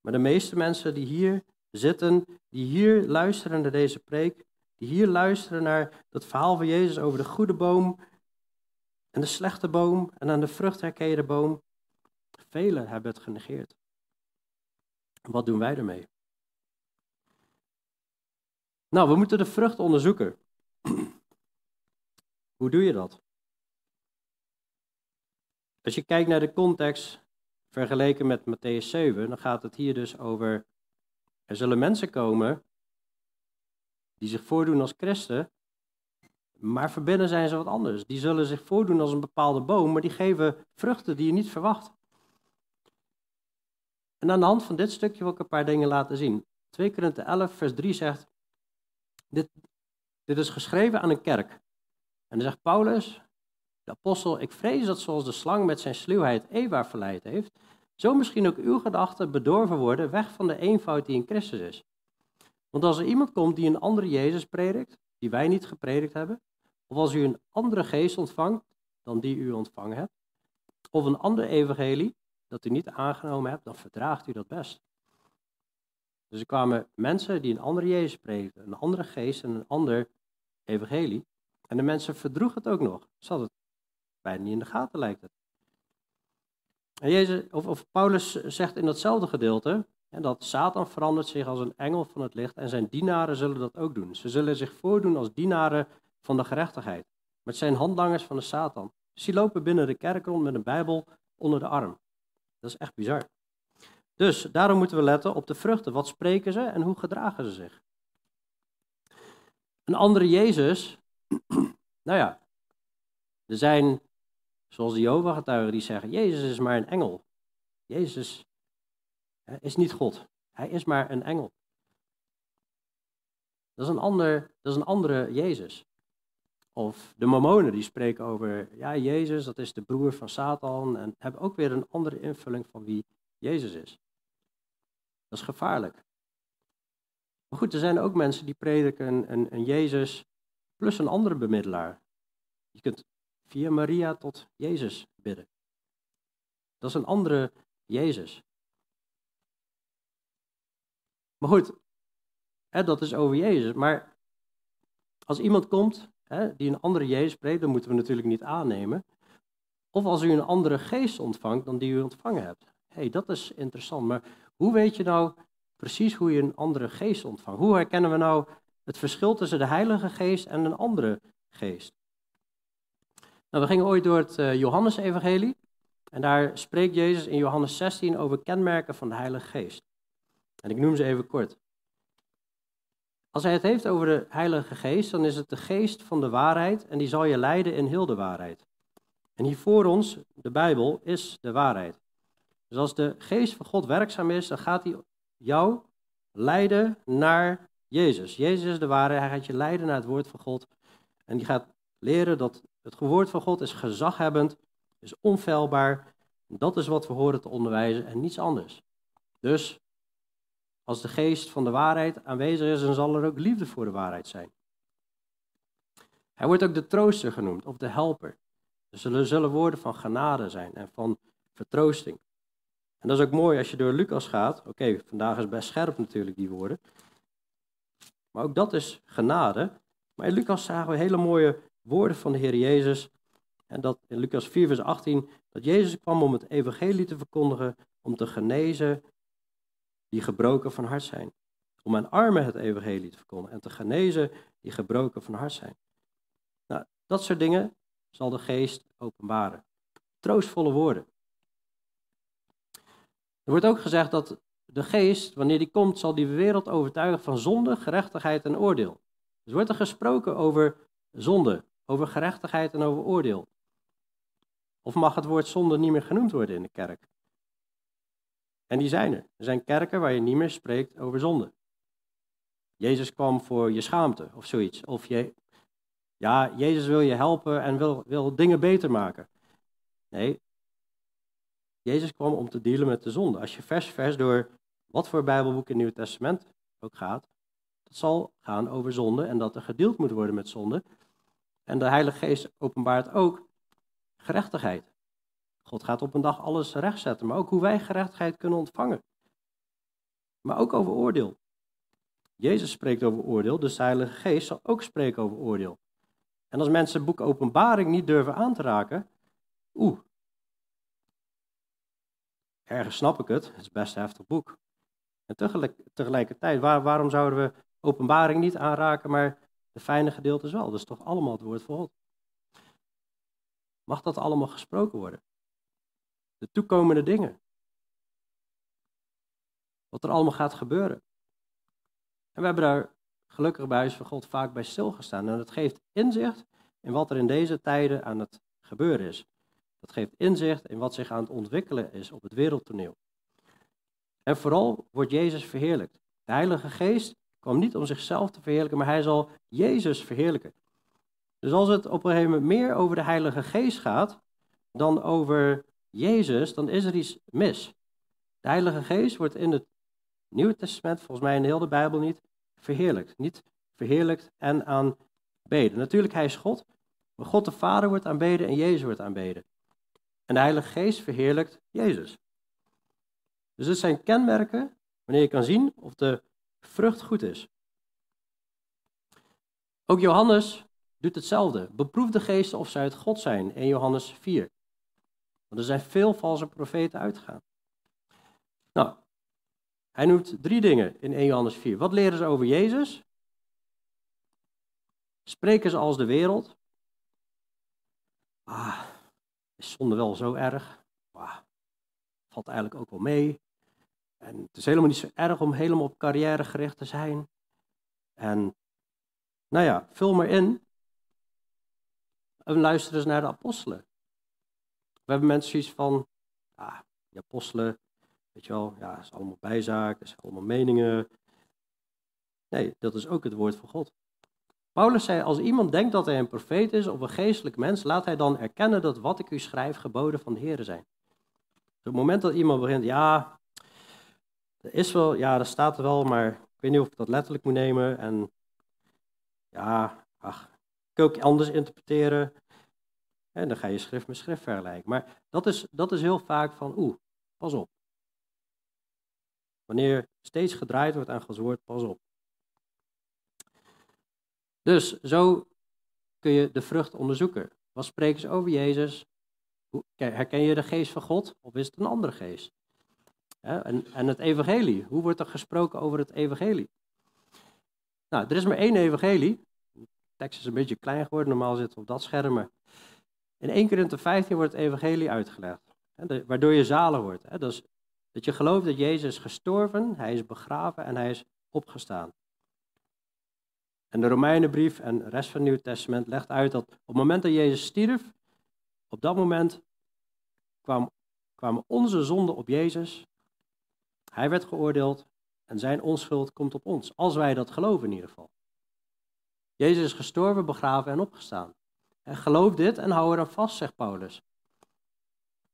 Maar de meeste mensen die hier zitten, die hier luisteren naar deze preek, die hier luisteren naar dat verhaal van Jezus over de goede boom en de slechte boom en aan de vrucht herkende boom, velen hebben het genegeerd. Wat doen wij ermee? Nou, we moeten de vrucht onderzoeken. Hoe doe je dat? Als je kijkt naar de context vergeleken met Matthäus 7, dan gaat het hier dus over, er zullen mensen komen die zich voordoen als christen, maar verbinnen zijn ze wat anders. Die zullen zich voordoen als een bepaalde boom, maar die geven vruchten die je niet verwacht. En aan de hand van dit stukje wil ik een paar dingen laten zien. 2 Korinthe 11, vers 3 zegt, dit, dit is geschreven aan een kerk. En dan zegt Paulus, de apostel, ik vrees dat zoals de slang met zijn sluwheid Eva verleid heeft, zo misschien ook uw gedachten bedorven worden weg van de eenvoud die in Christus is. Want als er iemand komt die een andere Jezus predikt, die wij niet gepredikt hebben, of als u een andere geest ontvangt dan die u ontvangen hebt, of een ander evangelie dat u niet aangenomen hebt, dan verdraagt u dat best. Dus er kwamen mensen die een andere Jezus predikten, een andere geest en een ander evangelie. En de mensen verdroegen het ook nog. Ze het bijna niet in de gaten, lijkt het. En Jezus, of, of Paulus zegt in datzelfde gedeelte, en dat Satan verandert zich als een engel van het licht en zijn dienaren zullen dat ook doen. Ze zullen zich voordoen als dienaren van de gerechtigheid. Met zijn handlangers van de Satan. Dus die lopen binnen de kerk rond met een Bijbel onder de arm. Dat is echt bizar. Dus daarom moeten we letten op de vruchten. Wat spreken ze en hoe gedragen ze zich? Een andere Jezus, nou ja, er zijn, zoals de Jehovah-getuigen, die zeggen, Jezus is maar een engel. Jezus is niet God. Hij is maar een engel. Dat is een, ander, dat is een andere Jezus. Of de Mormonen die spreken over, ja, Jezus, dat is de broer van Satan. En hebben ook weer een andere invulling van wie Jezus is. Dat is gevaarlijk. Maar goed, er zijn ook mensen die prediken een, een, een Jezus plus een andere bemiddelaar. Je kunt via Maria tot Jezus bidden. Dat is een andere Jezus. Maar goed, hè, dat is over Jezus. Maar als iemand komt hè, die een andere Jezus spreekt, dan moeten we natuurlijk niet aannemen. Of als u een andere geest ontvangt dan die u ontvangen hebt. Hey, dat is interessant. Maar hoe weet je nou precies hoe je een andere geest ontvangt? Hoe herkennen we nou het verschil tussen de Heilige Geest en een andere geest? Nou, we gingen ooit door het uh, Johannes-evangelie. En daar spreekt Jezus in Johannes 16 over kenmerken van de Heilige Geest. En ik noem ze even kort. Als hij het heeft over de Heilige Geest, dan is het de geest van de waarheid en die zal je leiden in heel de waarheid. En hier voor ons, de Bijbel, is de waarheid. Dus als de geest van God werkzaam is, dan gaat hij jou leiden naar Jezus. Jezus is de waarheid, hij gaat je leiden naar het woord van God. En die gaat leren dat het woord van God is gezaghebbend, is onfeilbaar. Dat is wat we horen te onderwijzen en niets anders. Dus als de geest van de waarheid aanwezig is, dan zal er ook liefde voor de waarheid zijn. Hij wordt ook de trooster genoemd, of de helper. Er zullen woorden van genade zijn en van vertroosting. En dat is ook mooi als je door Lucas gaat. Oké, vandaag is best scherp natuurlijk die woorden. Maar ook dat is genade. Maar in Lucas zagen we hele mooie woorden van de Heer Jezus. En dat in Lucas 4, vers 18, dat Jezus kwam om het evangelie te verkondigen, om te genezen die gebroken van hart zijn. Om aan armen het evangelie te verkondigen en te genezen die gebroken van hart zijn. Nou, dat soort dingen zal de geest openbaren. Troostvolle woorden. Er wordt ook gezegd dat de geest, wanneer die komt, zal die wereld overtuigen van zonde, gerechtigheid en oordeel. Dus wordt er gesproken over zonde, over gerechtigheid en over oordeel. Of mag het woord zonde niet meer genoemd worden in de kerk? En die zijn er. Er zijn kerken waar je niet meer spreekt over zonde. Jezus kwam voor je schaamte of zoiets. Of je, ja, Jezus wil je helpen en wil, wil dingen beter maken. Nee, Jezus kwam om te dealen met de zonde. Als je vers vers door wat voor Bijbelboek in het Nieuwe Testament ook gaat, dat zal gaan over zonde en dat er gedeeld moet worden met zonde. En de Heilige Geest openbaart ook gerechtigheid. God gaat op een dag alles rechtzetten, maar ook hoe wij gerechtigheid kunnen ontvangen. Maar ook over oordeel. Jezus spreekt over oordeel, dus de Heilige Geest zal ook spreken over oordeel. En als mensen het boek Openbaring niet durven aan te raken, oeh, ergens snap ik het, het is best een heftig boek. En tegelijk, tegelijkertijd, waar, waarom zouden we Openbaring niet aanraken, maar de fijne gedeeltes wel? Dat is toch allemaal het woord van God. Mag dat allemaal gesproken worden? De toekomende dingen. Wat er allemaal gaat gebeuren. En we hebben daar gelukkig bij Huis van God vaak bij stilgestaan. En dat geeft inzicht in wat er in deze tijden aan het gebeuren is. Dat geeft inzicht in wat zich aan het ontwikkelen is op het wereldtoneel. En vooral wordt Jezus verheerlijkt. De Heilige Geest kwam niet om zichzelf te verheerlijken, maar hij zal Jezus verheerlijken. Dus als het op een gegeven moment meer over de Heilige Geest gaat dan over Jezus, dan is er iets mis. De Heilige Geest wordt in het Nieuwe Testament, volgens mij in heel de Bijbel niet, verheerlijkt. Niet verheerlijkt en aanbeden. Natuurlijk, hij is God, maar God de Vader wordt aanbeden en Jezus wordt aanbeden. En de Heilige Geest verheerlijkt Jezus. Dus het zijn kenmerken wanneer je kan zien of de vrucht goed is. Ook Johannes doet hetzelfde. Beproef de geesten of ze uit God zijn, in Johannes 4. Want er zijn veel valse profeten uitgegaan. Nou, hij noemt drie dingen in 1 Johannes 4. Wat leren ze over Jezus? Spreken ze als de wereld? Ah, is zonde wel zo erg? Ah, valt eigenlijk ook wel mee. En het is helemaal niet zo erg om helemaal op carrière gericht te zijn. En nou ja, vul maar in. En luister eens naar de apostelen. We hebben mensen zoiets van, ah, die apostelen, weet je wel, ja, is allemaal bijzaak, zijn allemaal meningen. Nee, dat is ook het woord van God. Paulus zei, als iemand denkt dat hij een profeet is of een geestelijk mens, laat hij dan erkennen dat wat ik u schrijf geboden van de Heer zijn. Op het moment dat iemand begint, ja, er is wel, ja, dat staat er wel, maar ik weet niet of ik dat letterlijk moet nemen. En ja, ach, kun ook anders interpreteren. En dan ga je schrift met schrift vergelijken. Maar dat is, dat is heel vaak van, oeh, pas op. Wanneer steeds gedraaid wordt aan Gods woord, pas op. Dus zo kun je de vrucht onderzoeken. Wat spreken ze over Jezus? Herken je de geest van God of is het een andere geest? En, en het evangelie. Hoe wordt er gesproken over het evangelie? Nou, er is maar één evangelie. De tekst is een beetje klein geworden, normaal zit het op dat scherm. In 1 Korinthe 15 wordt het evangelie uitgelegd. Waardoor je zalig wordt. Dus dat je gelooft dat Jezus is gestorven, hij is begraven en hij is opgestaan. En de Romeinenbrief en de rest van het Nieuwe Testament legt uit dat op het moment dat Jezus stierf, op dat moment kwam, kwamen onze zonden op Jezus. Hij werd geoordeeld en zijn onschuld komt op ons, als wij dat geloven in ieder geval. Jezus is gestorven, begraven en opgestaan. En geloof dit en hou eraan vast, zegt Paulus.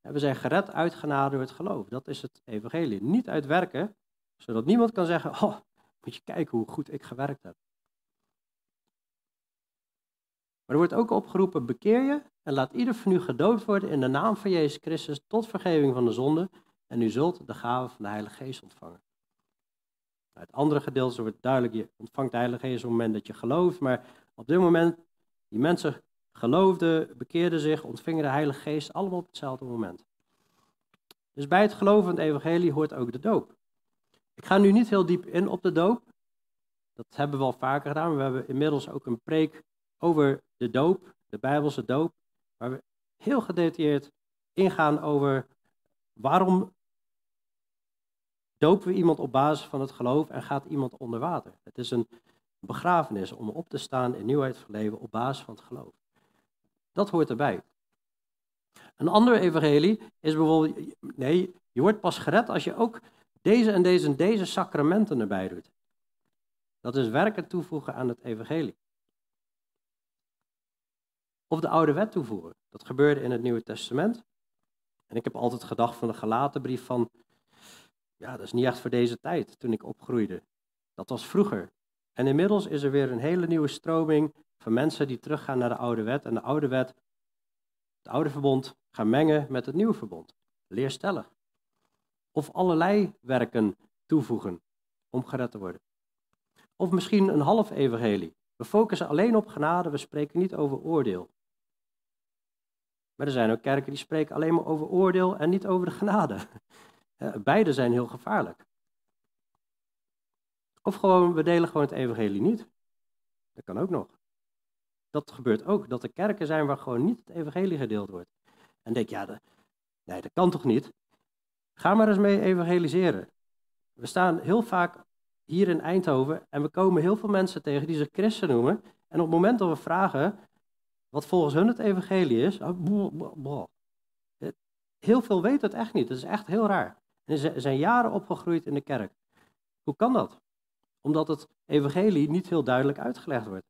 we zijn gered uit genade door het geloof. Dat is het evangelie. Niet uit werken, zodat niemand kan zeggen, oh, moet je kijken hoe goed ik gewerkt heb. Maar er wordt ook opgeroepen, bekeer je en laat ieder van u gedood worden in de naam van Jezus Christus tot vergeving van de zonde en u zult de gave van de Heilige Geest ontvangen. Nou, het andere gedeelte wordt duidelijk, je ontvangt de Heilige Geest op het moment dat je gelooft, maar op dit moment, die mensen geloofden, bekeerden zich, ontvingen de Heilige Geest allemaal op hetzelfde moment. Dus bij het geloven van het evangelie hoort ook de doop. Ik ga nu niet heel diep in op de doop. Dat hebben we al vaker gedaan. We hebben inmiddels ook een preek over de doop, de Bijbelse doop, waar we heel gedetailleerd ingaan over waarom dopen we iemand op basis van het geloof en gaat iemand onder water. Het is een begrafenis om op te staan in nieuwheid van leven op basis van het geloof. Dat hoort erbij. Een ander evangelie is bijvoorbeeld, nee, je wordt pas gered als je ook deze en deze en deze sacramenten erbij doet. Dat is werken toevoegen aan het evangelie. Of de oude wet toevoegen. Dat gebeurde in het Nieuwe Testament. En ik heb altijd gedacht van de gelaten brief van, ja, dat is niet echt voor deze tijd, toen ik opgroeide. Dat was vroeger. En inmiddels is er weer een hele nieuwe stroming van mensen die teruggaan naar de oude wet. En de oude wet, het oude verbond, gaan mengen met het nieuwe verbond. Leerstellig. Of allerlei werken toevoegen om gered te worden. Of misschien een half evangelie. We focussen alleen op genade, we spreken niet over oordeel. Maar er zijn ook kerken die spreken alleen maar over oordeel en niet over de genade. Beide zijn heel gevaarlijk. Of gewoon, we delen gewoon het evangelie niet. Dat kan ook nog. Dat gebeurt ook, dat er kerken zijn waar gewoon niet het evangelie gedeeld wordt. En denk, ja, nee, dat kan toch niet? Ga maar eens mee evangeliseren. We staan heel vaak hier in Eindhoven en we komen heel veel mensen tegen die zich christen noemen. En op het moment dat we vragen wat volgens hun het evangelie is, oh, heel veel weten het echt niet. Dat is echt heel raar. Ze zijn jaren opgegroeid in de kerk. Hoe kan dat? Omdat het evangelie niet heel duidelijk uitgelegd wordt.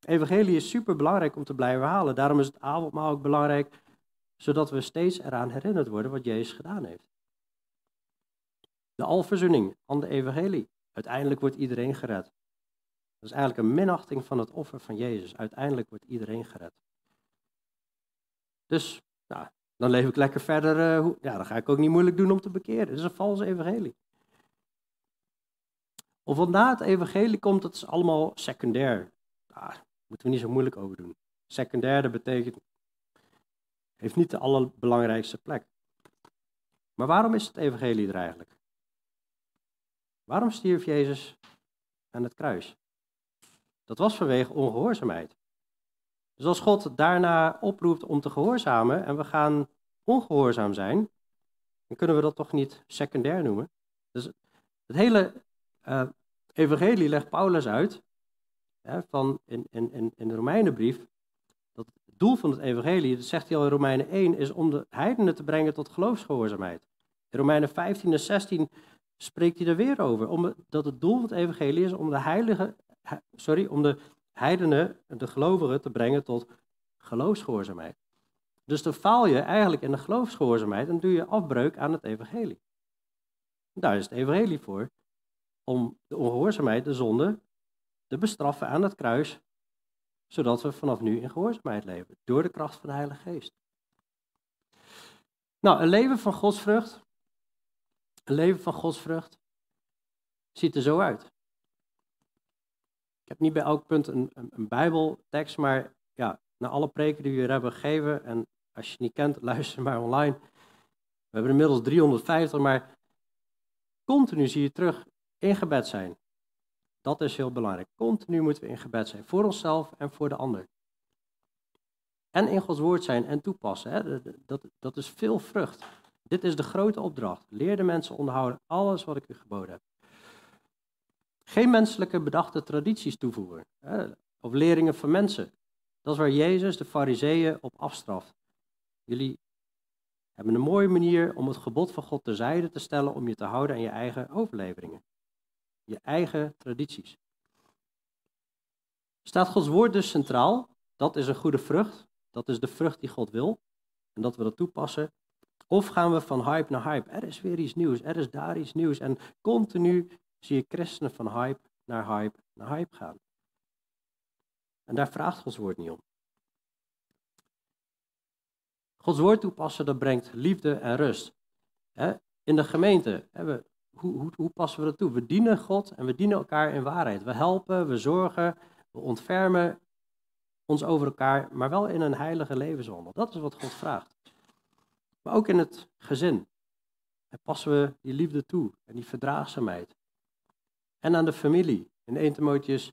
Evangelie is super belangrijk om te blijven halen. Daarom is het avondmaal ook belangrijk, zodat we steeds eraan herinnerd worden wat Jezus gedaan heeft. De alverzoening aan de evangelie. Uiteindelijk wordt iedereen gered. Dat is eigenlijk een minachting van het offer van Jezus. Uiteindelijk wordt iedereen gered. Dus, nou, dan leef ik lekker verder. Uh, ja, dan ga ik ook niet moeilijk doen om te bekeren. Het is een valse evangelie. Of na het evangelie komt, dat is allemaal secundair. Daar moeten we niet zo moeilijk over doen. Secundair, betekent, heeft niet de allerbelangrijkste plek. Maar waarom is het evangelie er eigenlijk? Waarom stierf Jezus aan het kruis? Dat was vanwege ongehoorzaamheid. Dus als God daarna oproept om te gehoorzamen en we gaan ongehoorzaam zijn, dan kunnen we dat toch niet secundair noemen. Dus het hele uh, evangelie legt Paulus uit, van in, in, in de Romeinenbrief, dat het doel van het evangelie, dat zegt hij al in Romeinen 1, is om de heidenen te brengen tot geloofsgehoorzaamheid. In Romeinen 15 en 16 spreekt hij er weer over, omdat dat het doel van het evangelie is om de heilige, sorry, om de heidenen, de gelovigen, te brengen tot geloofsgehoorzaamheid. Dus dan faal je eigenlijk in de geloofsgehoorzaamheid en doe je afbreuk aan het evangelie. Daar is het evangelie voor om de ongehoorzaamheid, de zonde, te bestraffen aan het kruis, zodat we vanaf nu in gehoorzaamheid leven, door de kracht van de Heilige Geest. Nou, een leven van godsvrucht, een leven van godsvrucht, ziet er zo uit. Ik heb niet bij elk punt een, een, bijbeltekst, maar ja, na alle preken die we hier hebben gegeven, en als je het niet kent, luister maar online. We hebben inmiddels 350, maar continu zie je terug in gebed zijn. Dat is heel belangrijk. Continu moeten we in gebed zijn. Voor onszelf en voor de ander. En in Gods woord zijn en toepassen. Hè? Dat, dat is veel vrucht. Dit is de grote opdracht. Leer de mensen onderhouden alles wat ik u geboden heb. Geen menselijke bedachte tradities toevoegen. Hè? Of leringen van mensen. Dat is waar Jezus de fariseeën op afstraft. Jullie hebben een mooie manier om het gebod van God terzijde te stellen om je te houden aan je eigen overleveringen je eigen tradities. Staat Gods woord dus centraal? Dat is een goede vrucht. Dat is de vrucht die God wil. En dat we dat toepassen. Of gaan we van hype naar hype? Er is weer iets nieuws, er is daar iets nieuws. En continu zie je christenen van hype naar hype naar hype gaan. En daar vraagt Gods woord niet om. Gods woord toepassen, dat brengt liefde en rust. In de gemeente hebben we hoe, hoe, hoe passen we dat toe? We dienen God en we dienen elkaar in waarheid. We helpen, we zorgen, we ontfermen ons over elkaar, maar wel in een heilige levenswandel. Dat is wat God vraagt. Maar ook in het gezin. En passen we die liefde toe en die verdraagzaamheid. En aan de familie. In 1 Timotheus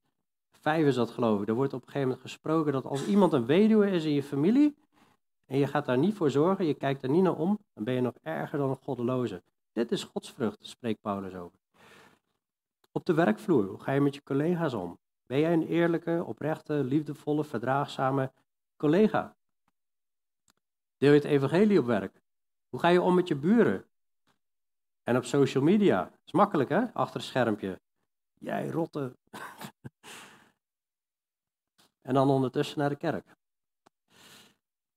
5 is dat geloof ik. Er wordt op een gegeven moment gesproken dat als iemand een weduwe is in je familie en je gaat daar niet voor zorgen, je kijkt er niet naar om, dan ben je nog erger dan een goddeloze. Dit is godsvrucht, spreekt Paulus over. Op de werkvloer, hoe ga je met je collega's om? Ben jij een eerlijke, oprechte, liefdevolle, verdraagzame collega? Deel je het evangelie op werk? Hoe ga je om met je buren? En op social media? Is makkelijk hè, achter een schermpje. Jij rotte. en dan ondertussen naar de kerk.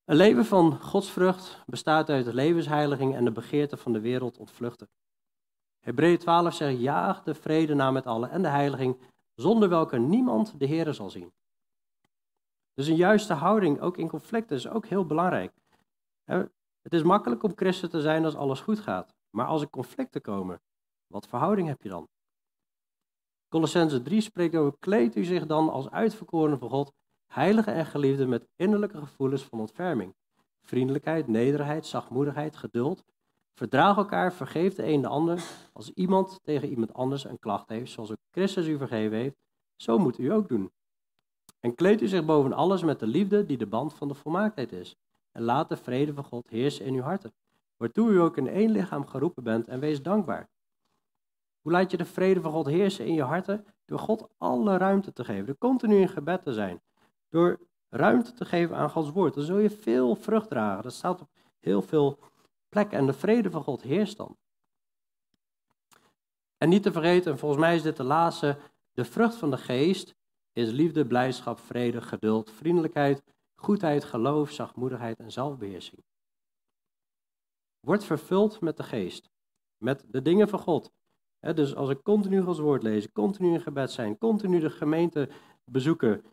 Een leven van godsvrucht bestaat uit de levensheiliging en de begeerte van de wereld ontvluchten. Hebreeën 12 zegt, jaag de vrede na met allen en de heiliging, zonder welke niemand de Heer zal zien. Dus een juiste houding, ook in conflicten, is ook heel belangrijk. Het is makkelijk om christen te zijn als alles goed gaat. Maar als er conflicten komen, wat verhouding heb je dan? Colossense 3 spreekt over, kleed u zich dan als uitverkoren van God, heilige en geliefde met innerlijke gevoelens van ontferming. Vriendelijkheid, nederigheid, zachtmoedigheid, geduld. Verdraag elkaar, vergeef de een de ander. Als iemand tegen iemand anders een klacht heeft, zoals ook Christus u vergeven heeft, zo moet u ook doen. En kleed u zich boven alles met de liefde die de band van de volmaaktheid is. En laat de vrede van God heersen in uw harten, waartoe u ook in één lichaam geroepen bent en wees dankbaar. Hoe laat je de vrede van God heersen in je harten? Door God alle ruimte te geven, door continu in gebed te zijn, door ruimte te geven aan Gods woord. Dan zul je veel vrucht dragen. Dat staat op heel veel plekken en de vrede van God heerst dan. En niet te vergeten, en volgens mij is dit de laatste, de vrucht van de geest is liefde, blijdschap, vrede, geduld, vriendelijkheid, goedheid, geloof, zachtmoedigheid en zelfbeheersing. Word vervuld met de geest, met de dingen van God. dus als ik continu Gods woord lezen, continu in gebed zijn, continu de gemeente bezoeken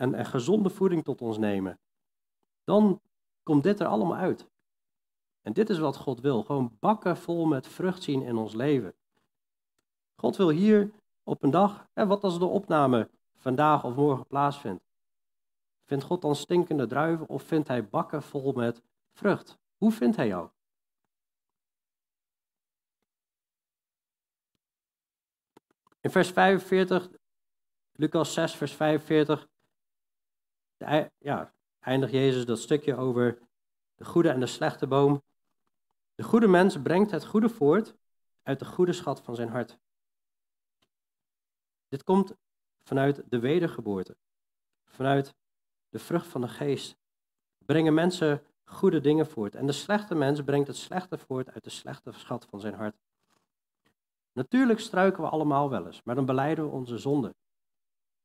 en, en gezonde voeding tot ons nemen, dan komt dit er allemaal uit. En dit is wat God wil, gewoon bakken vol met vrucht zien in ons leven. God wil hier op een dag, wat als de opname vandaag of morgen plaatsvindt, Vindt God dan stinkende druiven of vindt hij bakken vol met vrucht? Hoe vindt hij jou? In vers 45, Lucas 6, vers 45, ja, eindigt Jezus dat stukje over de goede en de slechte boom. De goede mens brengt het goede voort uit de goede schat van zijn hart. Dit komt vanuit de wedergeboorte, vanuit de vrucht van de geest, brengen mensen goede dingen voort. En de slechte mens brengt het slechte voort uit de slechte schat van zijn hart. Natuurlijk struiken we allemaal wel eens, maar dan beleiden we onze zonde.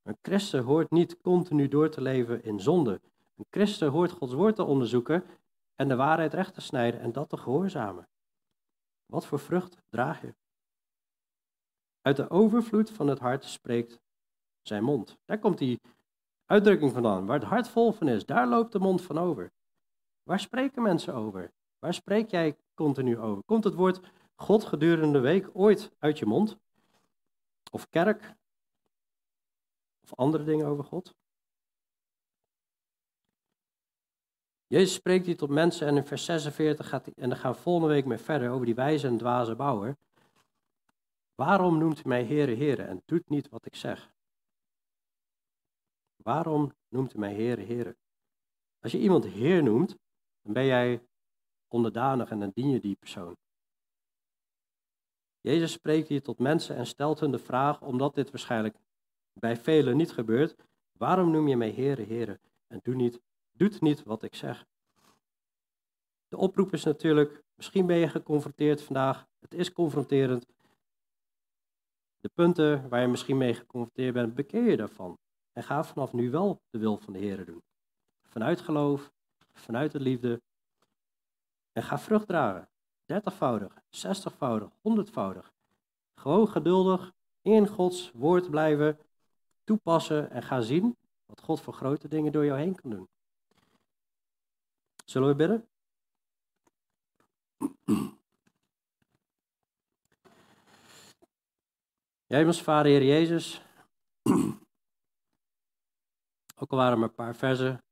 Een christen hoort niet continu door te leven in zonde. Een christen hoort Gods woord te onderzoeken en de waarheid recht te snijden en dat te gehoorzamen. Wat voor vrucht draag je? Uit de overvloed van het hart spreekt zijn mond. Daar komt die uitdrukking vandaan. Waar het hart vol van is, daar loopt de mond van over. Waar spreken mensen over? Waar spreek jij continu over? Komt het woord God gedurende de week ooit uit je mond? Of kerk? Of andere dingen over God? Jezus spreekt hier tot mensen en in vers 46 gaat hij, en dan gaan we volgende week mee verder over die wijze en dwaze bouwer. Waarom noemt u mij Heere, Heere en doet niet wat ik zeg? Waarom noemt u mij Heer, Heer? Als je iemand Heer noemt, dan ben jij onderdanig en dan dien je die persoon. Jezus spreekt hier tot mensen en stelt hun de vraag, omdat dit waarschijnlijk bij velen niet gebeurt, waarom noem je mij Heer, Heer en doe niet, doet niet wat ik zeg? De oproep is natuurlijk, misschien ben je geconfronteerd vandaag, het is confronterend. De punten waar je misschien mee geconfronteerd bent, bekeer je daarvan. En ga vanaf nu wel de wil van de Heer doen. Vanuit geloof, vanuit de liefde. En ga vrucht dragen. Dertigvoudig, zestigvoudig, honderdvoudig. Gewoon geduldig in Gods woord blijven toepassen en ga zien wat God voor grote dingen door jou heen kan doen. Zullen we bidden? Jij, Vader, Heer Jezus. Ook al waren er maar een paar versen.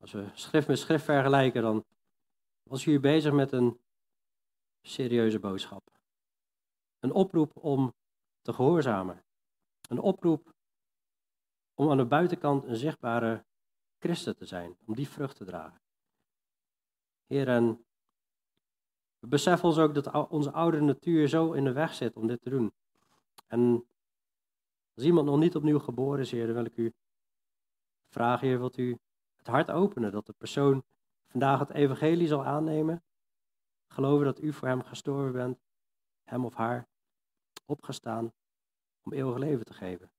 Als we schrift met schrift vergelijken, dan was u bezig met een serieuze boodschap. Een oproep om te gehoorzamen. Een oproep om aan de buitenkant een zichtbare christen te zijn, om die vrucht te dragen. Heer, en we beseffen ons ook dat onze oude natuur zo in de weg zit om dit te doen. En als iemand nog niet opnieuw geboren is, Heer, dan wil ik u vraag, Heer, wilt u het hart openen dat de persoon vandaag het evangelie zal aannemen, geloven dat u voor hem gestorven bent, hem of haar opgestaan om eeuwig leven te geven.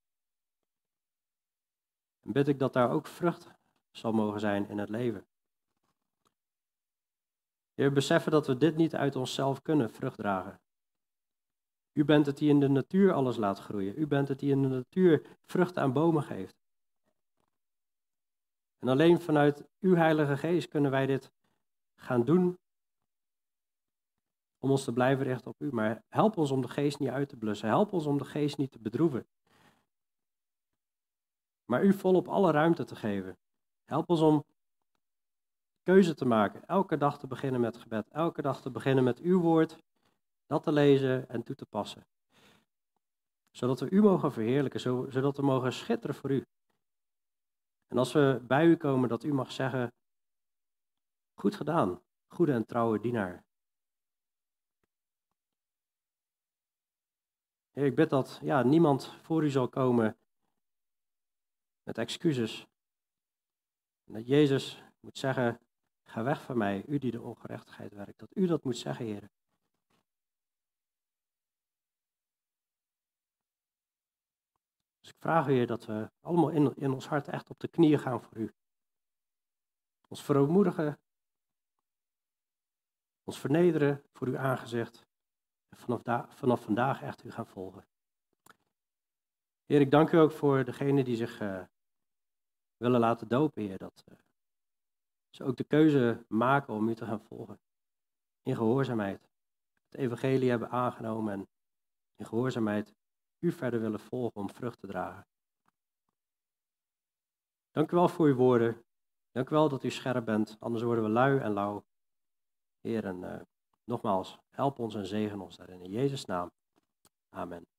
Bid ik dat daar ook vrucht zal mogen zijn in het leven. Heer, beseffen dat we dit niet uit onszelf kunnen vrucht dragen. U bent het die in de natuur alles laat groeien. U bent het die in de natuur vruchten aan bomen geeft. En alleen vanuit uw Heilige Geest kunnen wij dit gaan doen om ons te blijven richten op u. Maar help ons om de geest niet uit te blussen. Help ons om de geest niet te bedroeven. Maar u volop alle ruimte te geven. Help ons om keuze te maken. Elke dag te beginnen met gebed. Elke dag te beginnen met uw woord. Dat te lezen en toe te passen. Zodat we u mogen verheerlijken. Zodat we mogen schitteren voor u. En als we bij u komen, dat u mag zeggen: Goed gedaan, goede en trouwe dienaar. Ik bid dat ja, niemand voor u zal komen met excuses. En dat Jezus moet zeggen, ga weg van mij, u die de ongerechtigheid werkt. Dat u dat moet zeggen, Heer. Dus ik vraag u, Heer, dat we allemaal in, in ons hart echt op de knieën gaan voor u. Ons verootmoedigen, ons vernederen voor uw aangezicht. En vanaf, vanaf vandaag echt u gaan volgen. Heer, ik dank u ook voor degenen die zich uh, willen laten dopen, Heer. Dat uh, ze ook de keuze maken om u te gaan volgen. In gehoorzaamheid. Het evangelie hebben aangenomen en in gehoorzaamheid u verder willen volgen om vrucht te dragen. Dank u wel voor uw woorden. Dank u wel dat u scherp bent, anders worden we lui en lauw. Heer, en uh, nogmaals, help ons en zegen ons daarin. In Jezus' naam. Amen.